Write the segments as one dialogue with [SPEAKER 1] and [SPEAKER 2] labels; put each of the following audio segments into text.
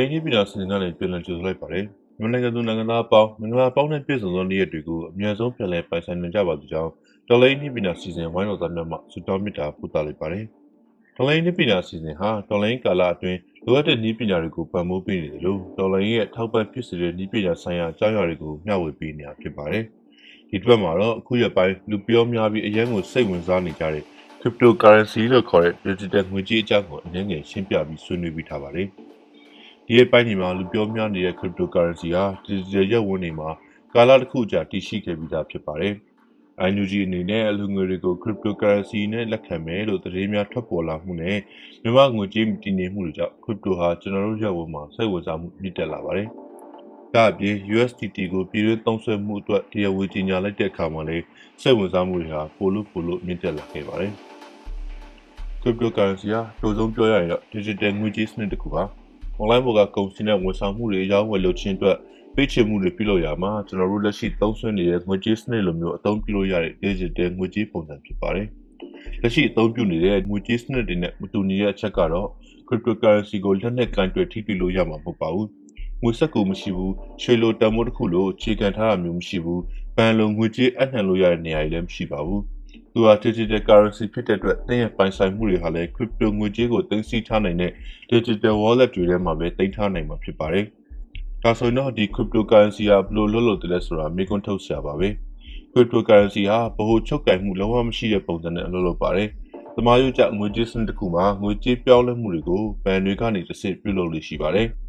[SPEAKER 1] လေးကြီးပြည်တော်စင်ကနေပြည်လည်ကြိုဆိုလိုက်ပါတယ်။မြန်မာနိုင်ငံသူနိုင်ငံသားအပေါင်းမင်္ဂလာပေါင်းနဲ့ပြည့်စုံသောနေ့ရက်တွေကိုအမြန်ဆုံးပြန်လည်ပိုင်ဆိုင်နိုင်ကြပါစေကြောင်းတော်လိုင်းနေ့ပြည်တော်စီစဉ်ဝိုင်းတော်သားများမှဆုတောင်းမေတ္တာပို့သလိုက်ပါတယ်။တော်လိုင်းနေ့ပြည်တော်စီစဉ်ဟာတော်လိုင်းကာလအတွင်းလိုအပ်တဲ့နည်းပညာတွေကိုပံ့ပိုးပေးနေတယ်လို့တော်လိုင်းရဲ့ထောက်ပံ့ဖြစ်စေတဲ့နည်းပညာဆိုင်ရာအကြောင်းအရာတွေကိုမျှဝေပေးနေတာဖြစ်ပါတယ်။ဒီတစ်ပတ်မှာတော့အခုရက်ပိုင်းလူပြောများပြီးအရင်ကစိတ်ဝင်စားနေကြတဲ့ cryptocurrency လို့ခေါ်တဲ့ digital ငွေကြေးအကြောင်းကိုအနည်းငယ်ရှင်းပြပြီးဆွေးနွေးပြီးထားပါတယ်။ ဒီရက်ပိုင်းဒီမှာလူပြောများနေတဲ့ cryptocurrency ဟာ digital ရက်ဝန်းတွေမှာကာလတစ်ခုကြာတည်ရှိခဲ့ပြီးသားဖြစ်ပါတယ်။ INUG အနေနဲ့အလူငွေတွေကို cryptocurrency နဲ့လက်ခံမယ်လို့သတင်းများထွက်ပေါ်လာမှုနဲ့မြန်မာငွေကြေးတည်ငြိမ်မှုတွေကြောင့် crypto ဟာကျွန်တော်တို့ရက်ဝန်းမှာစိတ်ဝင်စားမှုမြင့်တက်လာပါတယ်။ဒါအပြင် USDT ကိုပြည်တွင်းသုံးစွဲမှုအတွက်တရားဝင်ကြေညာလိုက်တဲ့အခါမှာလည်းစိတ်ဝင်စားမှုတွေဟာပိုလို့ပိုလို့မြင့်တက်လာခဲ့ပါတယ်။ cryptocurrency ဟာတိုးဆုံးပြောရရင်တော့ digital ငွေကြေးစနစ်တစ်ခုပါ။ online ပေါ်ကကုန်စည်နဲ့ဝန်ဆောင်မှုတွေအရောင်းဝယ်လုပ်ခြင်းအတွက်ပေးချေမှုတွေပြုလုပ်ရမှာကျွန်တော်တို့လက်ရှိသုံးစွဲနေတဲ့ငွေကြေးစနစ်လိုမျိုးအသုံးပြုလို့ရတဲ့ digital ငွေကြေးပုံစံဖြစ်ပါတယ်။လက်ရှိအသုံးပြုနေတဲ့ငွေကြေးစနစ်တွေနဲ့မတူညီတဲ့အချက်ကတော့ cryptocurrency ကိုလက်နက်ကန်တွေထိတွေ့လို့ရမှာမဟုတ်ပါဘူး။ငွေစက်ကူမရှိဘူး၊ရွှေလိုတန်ဖိုးတစ်ခုလိုအခြေခံထားတာမျိုးမရှိဘူး။ဘဏ်လိုငွေကြေးအနှံလို့ရတဲ့နေရာတွေလည်းမရှိပါဘူး။ သူဟာ digital currency ဖြစ်တဲ့အတွက်သင်ရဲ့ပိုင်ဆိုင်မှုတွေဟာလည်း crypto ငွေကြေးကိုသိမ်းဆည်းထားနိုင်တဲ့ digital wallet တွေထဲမှာပဲသိမ်းထားနိုင်မှာဖြစ်ပါတယ်။ဒါဆိုရင်တော့ဒီ cryptocurrency ဟာဘယ်လိုလုပ်လို့တလဲဆိုတာမေးခွန်းထုတ်စရာပါပဲ။ cryptocurrency ဟာဗဟိုချုပ်ကိုင်မှုလုံးဝမရှိတဲ့ပုံစံနဲ့အလုပ်လုပ်ပါတယ်။သမားရိုးကျငွေကြေးစနစ်တစ်ခုမှာငွေကြေးပြောင်းလဲမှုတွေကိုဘဏ်တွေကနေတစ်ဆင့်ပြုလုပ်လို့ရှိပါတယ်။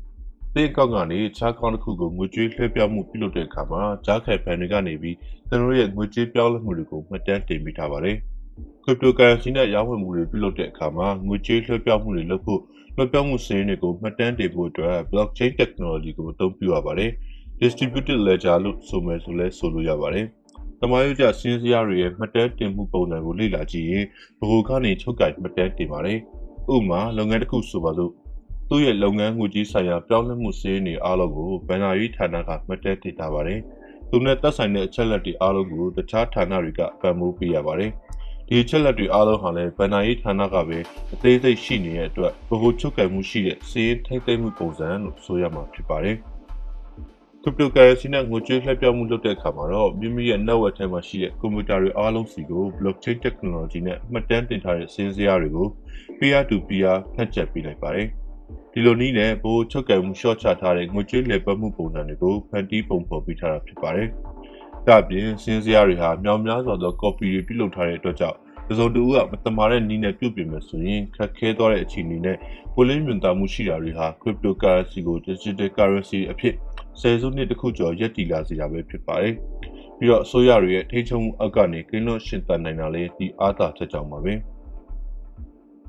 [SPEAKER 1] ဒီအကောင့်ကနေခြားကောင်းတစ်ခုကိုငွေကြေးလွှဲပြောင်းမှုပြုလုပ်တဲ့အခါမှာကြားခိုင်ဘဏ်တွေကနေပြီးကျွန်တော်ရဲ့ငွေကြေးပြောင်းလဲမှုတွေကိုမှတ်တမ်းတင်ပေးထားပါတယ်။ cryptocurrency နဲ့ရောင်းဝယ်မှုတွေပြုလုပ်တဲ့အခါမှာငွေကြေးလွှဲပြောင်းမှုတွေလုပ်ဖို့လွှဲပြောင်းမှုစရင်းတွေကိုမှတ်တမ်းတင်ဖို့အတွက် blockchain technology ကိုအသုံးပြုရပါတယ်။ distributed ledger လို့ဆိုမယ်ဆိုလဲဆိုလို့ရပါတယ်။တမိုင်းရကြစင်းစရာတွေရဲ့မှတ်တမ်းတင်မှုပုံစံကိုလေ့လာကြည့်ရင်ဘဟုကနေချုပ်ကိုင်မှတ်တမ်းတင်ပါတယ်။ဥပမာလုပ်ငန်းတစ်ခုဆိုပါစို့ သူ့ရဲ့လုပ်ငန်းငွေကြေးဆိုင်ရာပြောင်းလဲမှုစရင်းတွေအားလုံးကိုဗန်နာရေးဌာနကမှတ်တမ်းတင်ထားပါတယ်။သူနဲ့သက်ဆိုင်တဲ့အချက်လက်တွေအားလုံးကိုတခြားဌာနတွေကပံ့ပိုးပေးရပါတယ်။ဒီချက်လက်တွေအားလုံးဟာလည်းဗန်နာရေးဌာနကပဲအသေးစိတ်ရှိနေတဲ့အတွက်ဗဟိုချုပ်ကိုင်မှုရှိတဲ့စီးရင်ထိမ့်သိမ့်မှုပုံစံလို့ဆိုရမှာဖြစ်ပါတယ်။ cryptocurrency နဲ့ငွေကြေးလှည့်ပြောင်းမှုလုပ်တဲ့အခါမှာတော့မိမိရဲ့ network ထဲမှာရှိတဲ့ကွန်ပျူတာတွေအားလုံးစီကို blockchain technology နဲ့မှတ်တမ်းတင်ထားတဲ့စင်းစရာတွေကို peer to peer ဖတ်ချက်ပေးလိုက်ပါတယ်။ ဒီလိုနည်းနဲ့ဘိုးချုပ်ကံမှု short ချထားတဲ့ငွေကြေးလည်ပတ်မှုပုံစံတွေကိုဖန်တီးပုံဖော်ပေးထားတာဖြစ်ပါတယ်။ဒါ့အပြင်စင်းစရာတွေဟာမြောင်များစွာသော copy တွေပြုလုပ်ထားတဲ့အတွက်ကြောင့်တစုံတစ်ဦးကမတမာတဲ့နည်းနဲ့ပြုပြင်မယ်ဆိုရင်ခက်ခဲသွားတဲ့အခြေအနေနဲ့ကိုလင်းမြင်သာမှုရှိတာတွေဟာ cryptocurrency ကို digital currency အဖြစ်ဆယ်စုနှစ်တစ်ခုကျော်ရပ်တည်လာစေတာပဲဖြစ်ပါတယ်။ပြီးတော့အစိုးရတွေရဲ့ထိန်းချုပ်မှုအောက်ကနေကင်းလွတ်ရှင်သန်နိုင်တာလေဒီအားသာချက်ကြောင့်ပါပဲ။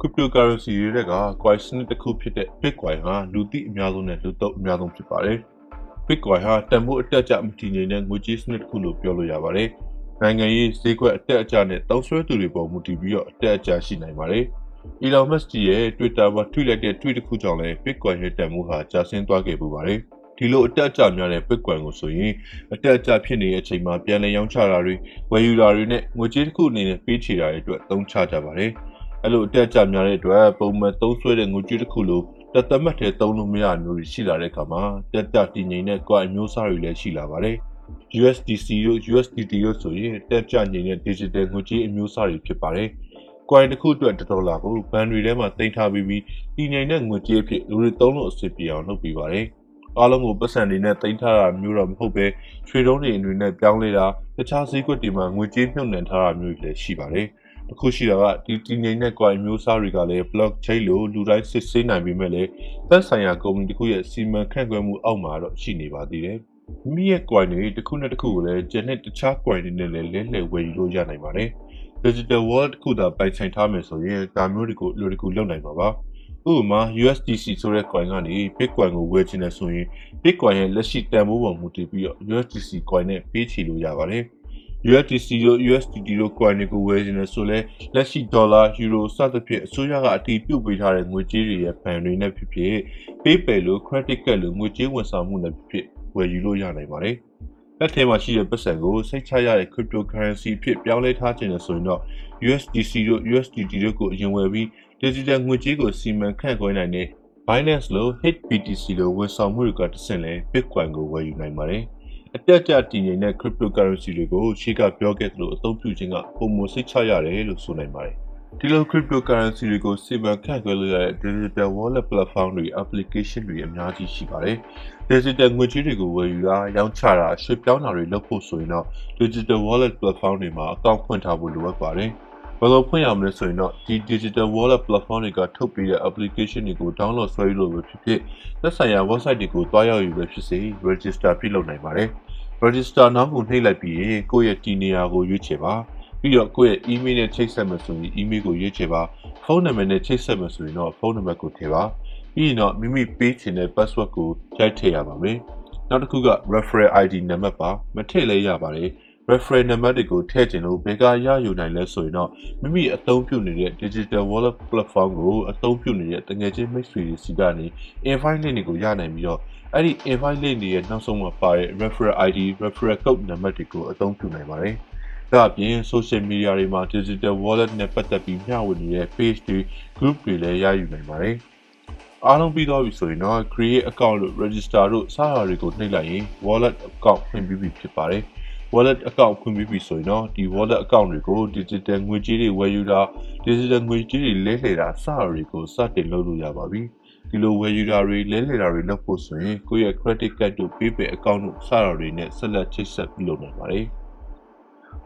[SPEAKER 1] cryptocurrency တွေက coin စနစ်တစ်ခုဖြစ်တဲ့ Bitcoin ဟာလူသိအများဆုံးနဲ့လူသုံးအများဆုံးဖြစ်ပါတယ်။ Bitcoin ဟာတန်ဖိုးအတက်အကျမတည်ငြိမ်တဲ့ငွေကြေးစနစ်တစ်ခုလို့ပြောလို့ရပါတယ်။နိုင်ငံရေးဈေးကွက်အတက်အကျနဲ့တောင်းဆွဲသူတွေပေါ်မူတည်ပြီးတော့အတက်အကျရှိနိုင်ပါတယ်။ Elon Musk ရဲ့ Twitter မှာထွေလိုက်တဲ့ tweet တစ်ခုကြောင့်လည်း Bitcoin ရဲ့တန်ဖိုးဟာကျဆင်းသွားခဲ့ပူပါတယ်။ဒီလိုအတက်အကျများတဲ့ Bitcoin ကိုဆိုရင်အတက်အကျဖြစ်နေတဲ့အချိန်မှာပြန်လည်ရောင်းချတာတွေဝယ်ယူတာတွေနဲ့ငွေကြေးတစ်ခုအနေနဲ့ပေးချေတာတွေအတွက်သုံးချကြပါတယ်။ အဲ့လိုအတက်အကျများတဲ့အတွက်ပုံမှန်သုံးဆွဲတဲ့ငွေကြေးတစ်ခုလိုတက်သက်မှတ်တဲ့သုံးလို့မရမျိုးတွေရှိလာတဲ့အခါမှာတက်တက်တည်ငြိမ်တဲ့ coin မျိုးစားတွေလည်းရှိလာပါတယ်။ USDC တို့ USDT တို့ဆိုရင်တက်ကြငြိမ်တဲ့ digital ငွေကြေးအမျိုးအစားတွေဖြစ်ပါတယ်။ coin တစ်ခုအတွက်1ဒေါ်လာကိုဘဏ်တွေထဲမှာတင်ထားပြီးပြီးတည်ငြိမ်တဲ့ငွေကြေးအဖြစ်လူတွေသုံးလို့အဆင်ပြေအောင်လုပ်ပေးပါတယ်။အားလုံးကိုပတ်စံတွေနဲ့တင်ထားတာမျိုးတော့မဟုတ်ပဲရွှေတုံးတွေအနေနဲ့ပြောင်းလဲတာတခြားဈေးကွက်တွေမှာငွေကြေးမြှုပ်နှံထားတာမျိုးတွေလည်းရှိပါတယ်။တစ် ခုရှိတာကဒီတည်ငြိမ်တဲ့ coin မျိုးစားတွေကလည်း blockchain လို့လူတိုင်းစစ်ဆေးနိုင်ပေမဲ့လည်းသက်ဆိုင်ရာကုမ္ပဏီတစ်ခုရဲ့စီမံခန့်ခွဲမှုအောက်မှာတော့ရှိနေပါသေးတယ်။မိမိရဲ့ coin တွေတစ်ခုနဲ့တစ်ခုကိုလည်းကျန်တဲ့တခြား coin တွေနဲ့လည်းလဲလှယ်ဝယ်ယူလို့ရနိုင်ပါတယ်။ digital wallet တစ်ခုသာပိုင်ဆိုင်ထားမယ်ဆိုရင်ဒါမျိုးတွေကိုလူတကူလုပ်နိုင်မှာပါ။ဥပမာ USDC ဆိုတဲ့ coin ကနေ Bitcoin ကိုဝယ်ချင်တယ်ဆိုရင် Bitcoin ရဲ့လက်ရှိတန်ဖိုးပေါ်မူတည်ပြီးတော့ USDC coin နဲ့ပေးချေလို့ရပါတယ်။ USDC တို့ USDT တို့ coin တွေကိုဝယ်ချင်တယ်ဆိုလဲလက်ရှိဒေါ်လာ၊ယူရိုစသဖြင့်အစိုးရကအတည်ပြုပေးထားတဲ့ငွေကြေးတွေရဲ့ဘဏ်တွေနဲ့ဖြစ်ဖြစ် PayPal လို့ credit card လို့ငွေကြေးဝန်ဆောင်မှုနဲ့ဖြစ်ဖြစ်ဝယ်ယူလို့ရနိုင်ပါတယ်။လက်ထဲမှာရှိတဲ့ပတ်စံကိုစိတ်ချရတဲ့ cryptocurrency အဖြစ်ပြောင်းလဲထားခြင်းနဲ့ဆိုရင်တော့ USDC တို့ USDT တို့ကိုအရင်ဝယ်ပြီး digital ငွေကြေးကိုစီမံခန့်ခွဲနိုင်တဲ့ Binance လို့ HBTC လို့ဝန်ဆောင်မှုတွေကတဆင့်လဲ Bitcoin ကိုဝယ်ယူနိုင်ပါတယ်။ အတက်အကျတည်ငြိမ်တဲ့ cryptocurrency တွေကိုရှေ့ကပြောခဲ့သလိုအသုံးပြုခြင်းကပုံမစိတ်ချရတယ်လို့ဆိုနိုင်ပါတယ်။ဒီလို cryptocurrency တွေကိုစီမံခန့်ခွဲလို့ရတဲ့ digital wallet platform တွေ application တွေအများကြီးရှိပါတယ်။ digital ငွေကြေးတွေကိုဝယ်ယူတာရောင်းချတာရွှေ့ပြောင်းတာတွေလုပ်ဖို့ဆိုရင်တော့ digital wallet platform တွေမှာအကောင့်ဖွင့်ထားဖို့လိုအပ်ပါတယ်။ ဘယ်လိုဖွင့်ရမလဲဆိုရင်တော့ဒီ digital wallet platform တွေကထုတ်ပေးတဲ့ application တွေကို download ဆွဲယူလို့ပဲဖြစ်ဖြစ်သက်ဆိုင်ရာ website တွေကိုတွားရောက်ယူပဲဖြစ်စေ register ပြုလုပ်နိုင်ပါတယ်။ register နောက်ကိုနှိပ်လိုက်ပြီးရင်ကိုယ့်ရဲ့ဒီနေရာကိုရွေးချယ်ပါပြီးတော့ကိုယ့်ရဲ့ email နဲ့ချိတ်ဆက်မယ်ဆိုရင် email ကိုရွေးချယ်ပါဖုန်းနံပါတ်နဲ့ချိတ်ဆက်မယ်ဆိုရင်တော့ဖုန်းနံပါတ်ကိုထည့်ပါပြီးရင်တော့မိမိပေးချင်တဲ့ password ကိုရိုက်ထည့်ရပါမယ်နောက်တစ်ခုက referral ID နံပါတ်ပါမထည့်လဲရပါတယ် referral နံပါတ်တွေကိုထည့်ခြင်းလို့ဘယ်ကရယူနိုင်လဲဆိုရင်တော့မိမိအသုံးပြုနေတဲ့ digital wallet platform ကိုအသုံးပြုနေတဲ့တငယ်ချင်းမိတ်ဆွေတွေစီကနေ invite link တွေကိုရနိုင်ပြီးတော့အဲ့ဒီ invite link တွေရဲ့နောက်ဆုံးမှာပါတဲ့ referral ID referral code နံပါတ်တွေကိုအသုံးပြုနိုင်ပါတယ်။ဒါအပြင် social media တွေမှာ digital wallet နဲ့ပတ်သက်ပြီးမျှဝေနေတဲ့ page တွေ group တွေလည်းရယူနိုင်ပါတယ်။အားလုံးပြီးသွားပြီဆိုရင်တော့ create account လို့ register လို့စတာတွေကိုနှိပ်လိုက်ရင် wallet account ဖွင့်ပြီးပြီဖြစ်ပါတယ်။ wallet account ဖွင့်ပြီးပြီဆိုရင်တော့ဒီ wallet account တွေကို digital ငွေကြေးတွေဝယ်ယူတာ digital ငွေကြေးတွေလဲလှယ်တာစတာတွေကိုစတင်လုပ်လို့ရပါပြီဒီလိုဝယ်ယူတာတွေလဲလှယ်တာတွေလုပ်ဖို့ဆိုရင်ကိုယ့်ရဲ့ credit card တို့ PayPal account တို့စတာတွေနဲ့ဆက်လက်ချိတ်ဆက်ပြုလုပ်နိုင်ပါတယ်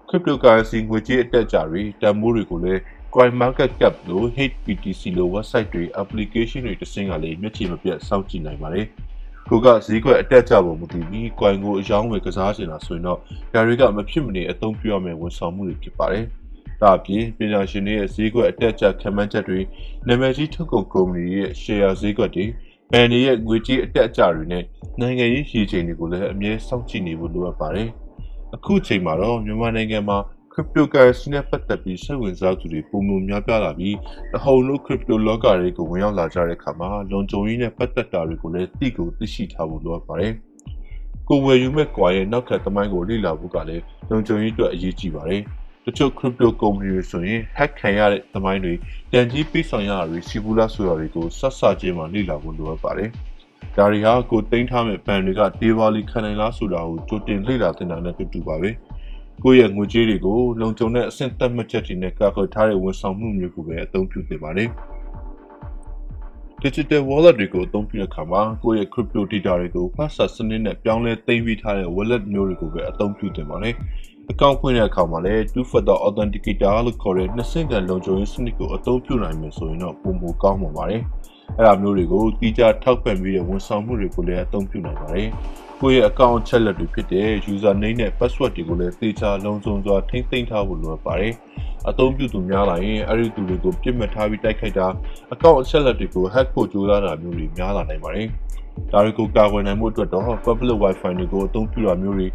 [SPEAKER 1] cryptocurrency ငွေကြေးအတက်အကျတွေတန်ဖိုးတွေကိုလည်း coin market cap လို့ HBTC လို့ website တွေ application တွေတစင်းကလည်းမျက်ခြေမပြတ်စောင့်ကြည့်နိုင်ပါတယ်။ ကိုကဈေးကွက်အတက်ကြပုံမူတည်ပြီး coin ကိုအယောင်းဝယ်ကစားချင်တာဆိုရင်တော့ဒါတွေကမဖြစ်မနေအသုံးပြုရမယ့်ဝန်ဆောင်မှုတွေဖြစ်ပါတယ်။ဒါအပြင်ပညာရှင်တွေရဲ့ဈေးကွက်အတက်အကျခံမှန်းချက်တွေနာမည်ကြီးထုတ်ကုန်ကုမ္ပဏီရဲ့ share ဈေးကွက်တွေဘဏ်တွေရဲ့ငွေကြေးအတက်အကျတွေနဲ့နိုင်ငံရေးရည်ချိန်တွေကိုလည်းအမြဲစောင့်ကြည့်နေဖို့လိုအပ်ပါတယ်။အခုချိန်မှာတော့မြန်မာနိုင်ငံမှာ cryptocurrency နဲ့ပတ်သက်ပြီးစိတ်ဝင်စားသူတွေပုံမှန်များပြားလာပြီးတဟုန်လို့ crypto လောကတွေကိုဝင်ရောက်လာကြတဲ့အခါမှာလုံခြုံရေးနဲ့ပတ်သက်တာတွေကိုလည်းသိကိုသိရှိထားဖို့လိုအပ်ပါတယ်။ကိုယ်ဝယ်ယူမဲ့ကွာရဲ့နောက်ထပ်သမိုင်းကိုလေ့လာဖို့ကလည်းလုံခြုံရေးအတွက်အရေးကြီးပါတယ်။တချို့ crypto ကုမ္ပဏီတွေဆိုရင် hack ခံရတဲ့သမိုင်းတွေတန်ကြီးပေးဆောင်ရတာတွေစီပူလာဆိုတာတွေကိုဆက်ဆချင်းမှလေ့လာဖို့လိုအပ်ပါတယ်။ဒါတွေဟာကိုသိမ်းထားမဲ့ဘဏ်တွေကဒေဝါလီခံနိုင်လားဆိုတာကိုကြိုတင်လေ့လာသင်တာနဲ့တူတူပါပဲ။ ကိုယ့်ရဲ့ငွေကြေးတွေကိုလုံခြုံတဲ့အဆင့်သတ်မှတ်ချက်တွေနဲ့ကာကွယ်ထားတဲ့ဝန်ဆောင်မှုမျိုးကိုပဲအသုံးပြုသင့်ပါတယ်။ Digital Wallet တွေကိုအသုံးပြုတဲ့အခါမှာကိုယ့်ရဲ့ crypto data တွေကို password စနစ်နဲ့ပြောင်းလဲသိမ်းပြီးထားတဲ့ wallet မျိုးတွေကိုပဲအသုံးပြုသင့်ပါတယ်။ account ဖွင့်တဲ့အခါမှာလည်း two factor authenticator လို့ခေါ်တဲ့နှစ်ဆင့်ခံလုံခြုံရေးစနစ်ကိုအသုံးပြုနိုင်မယ်ဆိုရင်တော့ပုံမကောင်းမှာပါတယ်။အဲ့ဒါမျိုးတွေကိုတီးခြားထောက်ပံ့ပြီးတဲ့ဝန်ဆောင်မှုတွေကိုလည်းအသုံးပြုနိုင်ပါတယ်။ ကိုယ့်ရဲ့ account ချက်လက်တွေဖြစ်တဲ့ user name နဲ့ password တွေကိုလည်းသေချာလုံခြုံစွာထိမ့်သိမ်းထားဖို့လိုအပ်ပါတယ်။အသုံးပြုသူများလာရင်အဲ့ဒီသူတွေကိုပြစ်မှတ်ထားပြီးတိုက်ခိုက်တာ account အချက်လက်တွေကို hack ဖို့ကြိုးစားတာမျိုးတွေများလာနိုင်ပါတယ်။ဒါတွေကိုကာကွယ်နိုင်မှုအတွက်တော့ public wifi တွေကိုအသုံးပြုတာမျိုးတွေ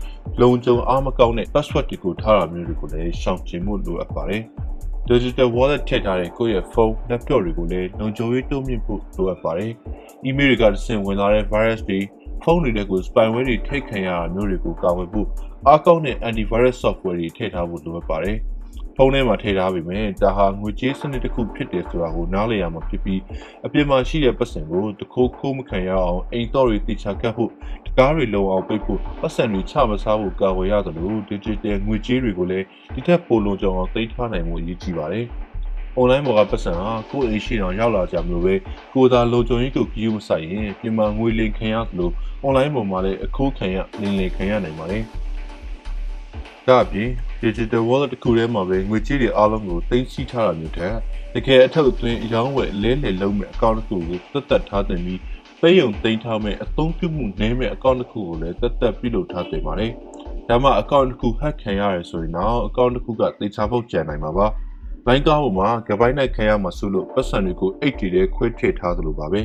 [SPEAKER 1] လုံခြုံအားမကောင်းတဲ့ password တွေကိုထားတာမျိုးတွေကိုလည်းရှောင်ကျဉ်မှုလိုအပ်ပါတယ်။ digital wallet ထည့်ထားတဲ့ကိုယ့်ရဲ့ဖုန်း laptop တွေကိုလည်းလုံခြုံရေးတိုးမြှင့်ဖို့လိုအပ်ပါတယ်။ email တွေကတဆင့်ဝင်လာတဲ့ virus တွေ ဖုန်းတွေထဲကို spyware တွေထိတ်ခံရတာမျိုးတွေကိုကာကွယ်ဖို့အားကောင်းတဲ့ antivirus software တွေထည့်ထားဖို့လိုအပ်ပါတယ်။ဖုန်းထဲမှာထည့်ထားပေမဲ့ဒါဟာငွေကြေးစနစ်တစ်ခုဖြစ်တယ်ဆိုတာကိုနားလည်ရမှာဖြစ်ပြီးအပြင်မှာရှိတဲ့ပတ်စံကိုတခိုးခိုးမခံရအောင်အိမ်တော်တွေတိချကတ်ဖို့တကားတွေလုံအောင်ပိတ်ဖို့ပတ်စံတွေချမစားဖို့ကာကွယ်ရသလို digital ငွေကြေးတွေကိုလည်းဒီထက်ပိုလုံခြုံအောင်သိမ်းထားနိုင်မှုအရေးကြီးပါတယ်။ online ပေါ်ကပတ်စံဟာကိုယ့်အိမ်ရှိတော်ရောက်လာကြမလို့ပဲကိုသာလုံခြုံရေးကိုကြည့်မဆိုင်ရင်ပြင်မာငွေလိမ်ခံရသလို online ပေါ်မှာလည်းအခိုးခံရလင်လင်ခံရနိုင်ပါတယ်။ဒါအပြင် digital wallet တစ်ခုထဲမှာပဲငွေကြေးတွေအားလုံးကိုသိမ်းဆည်းထားတာမျိုးတဲ့တကယ်အထောက်အသွင်းအယောင်းဝယ်လဲလှယ်လုံးမဲ့အကောင့်တစ်ခုကိုသက်သက်ထားတင်ပြီးပေးယုံသိမ်းထားမဲ့အသုံးပြုမှုနည်းမဲ့အကောင့်တစ်ခုကိုလည်းသက်သက်ပြုလုပ်ထားတင်ပါတယ်။ဒါမှအကောင့်တစ်ခု hack ခံရတယ်ဆိုရင်တော့အကောင့်တစ်ခုကသေချာပေါက်ကျန်နိုင်မှာပါ။ လိုင်းကားပေါ်မှာကပိုင်းနိုင်ခံရမှာဆိုလို့ပတ်စံတွေကိုအိတ်တီတဲ့ခွဲထည့်ထားသလိုပါပဲ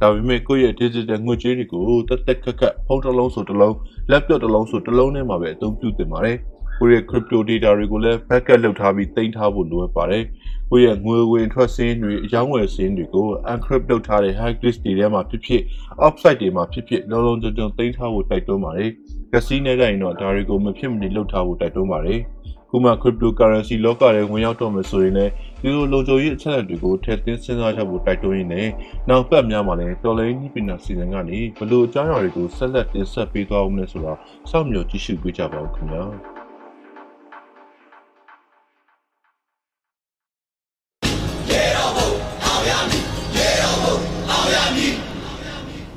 [SPEAKER 1] ဒါပေမဲ့ကိုယ့်ရဲ့ digital ငွေကြေးတွေကိုတက်တက်ခက်ခက်ဖုန်းတစ်လုံးဆိုတစ်လုံး laptop တစ်လုံးဆိုတစ်လုံးနဲ့မှာပဲအသုံးပြုသင့်ပါတယ်ကိုယ့်ရဲ့ crypto data တွေကိုလည်း backup လုပ်ထားပြီးတင်ထားဖို့လိုအပ်ပါတယ်ကိုယ့်ရဲ့ငွေဝင်ထွက်စင်းတွေအကြောင်းဝယ်စင်းတွေကို encrypt လုပ်ထားတဲ့ hard disk တွေထဲမှာဖြစ်ဖြစ် offsite တွေမှာဖြစ်ဖြစ်လုံးလုံးကြုံကြုံတင်ထားဖို့တိုက်တွန်းပါတယ်ကစီနဲ့တိုင်းတော့ဒါတွေကိုမဖြစ်မနေလုပ်ထားဖို့တိုက်တွန်းပါတယ် ခုမှ cryptocurrency လောကထဲဝင်ရောက်တော့မယ်ဆိုရင်လည်းဒီလိုလုံခြုံရေးအချက်အလက်တွေကိုထည့်သွင်းစဉ်းစားကြဖို့တိုက်တွန်းရင်းနဲ့နောက်ပတ်များမှာလည်းတော်လိုင်းနီးပညာစီစဉ်ကနေဘလို့အကြောင်းအရာတွေကိုဆက်လက်တင်ဆက်ပေးသွားအောင်လဲဆိုတာစောင့်မျှော်ကြည့်ရှုပေးကြပါဦးခင်ဗျာ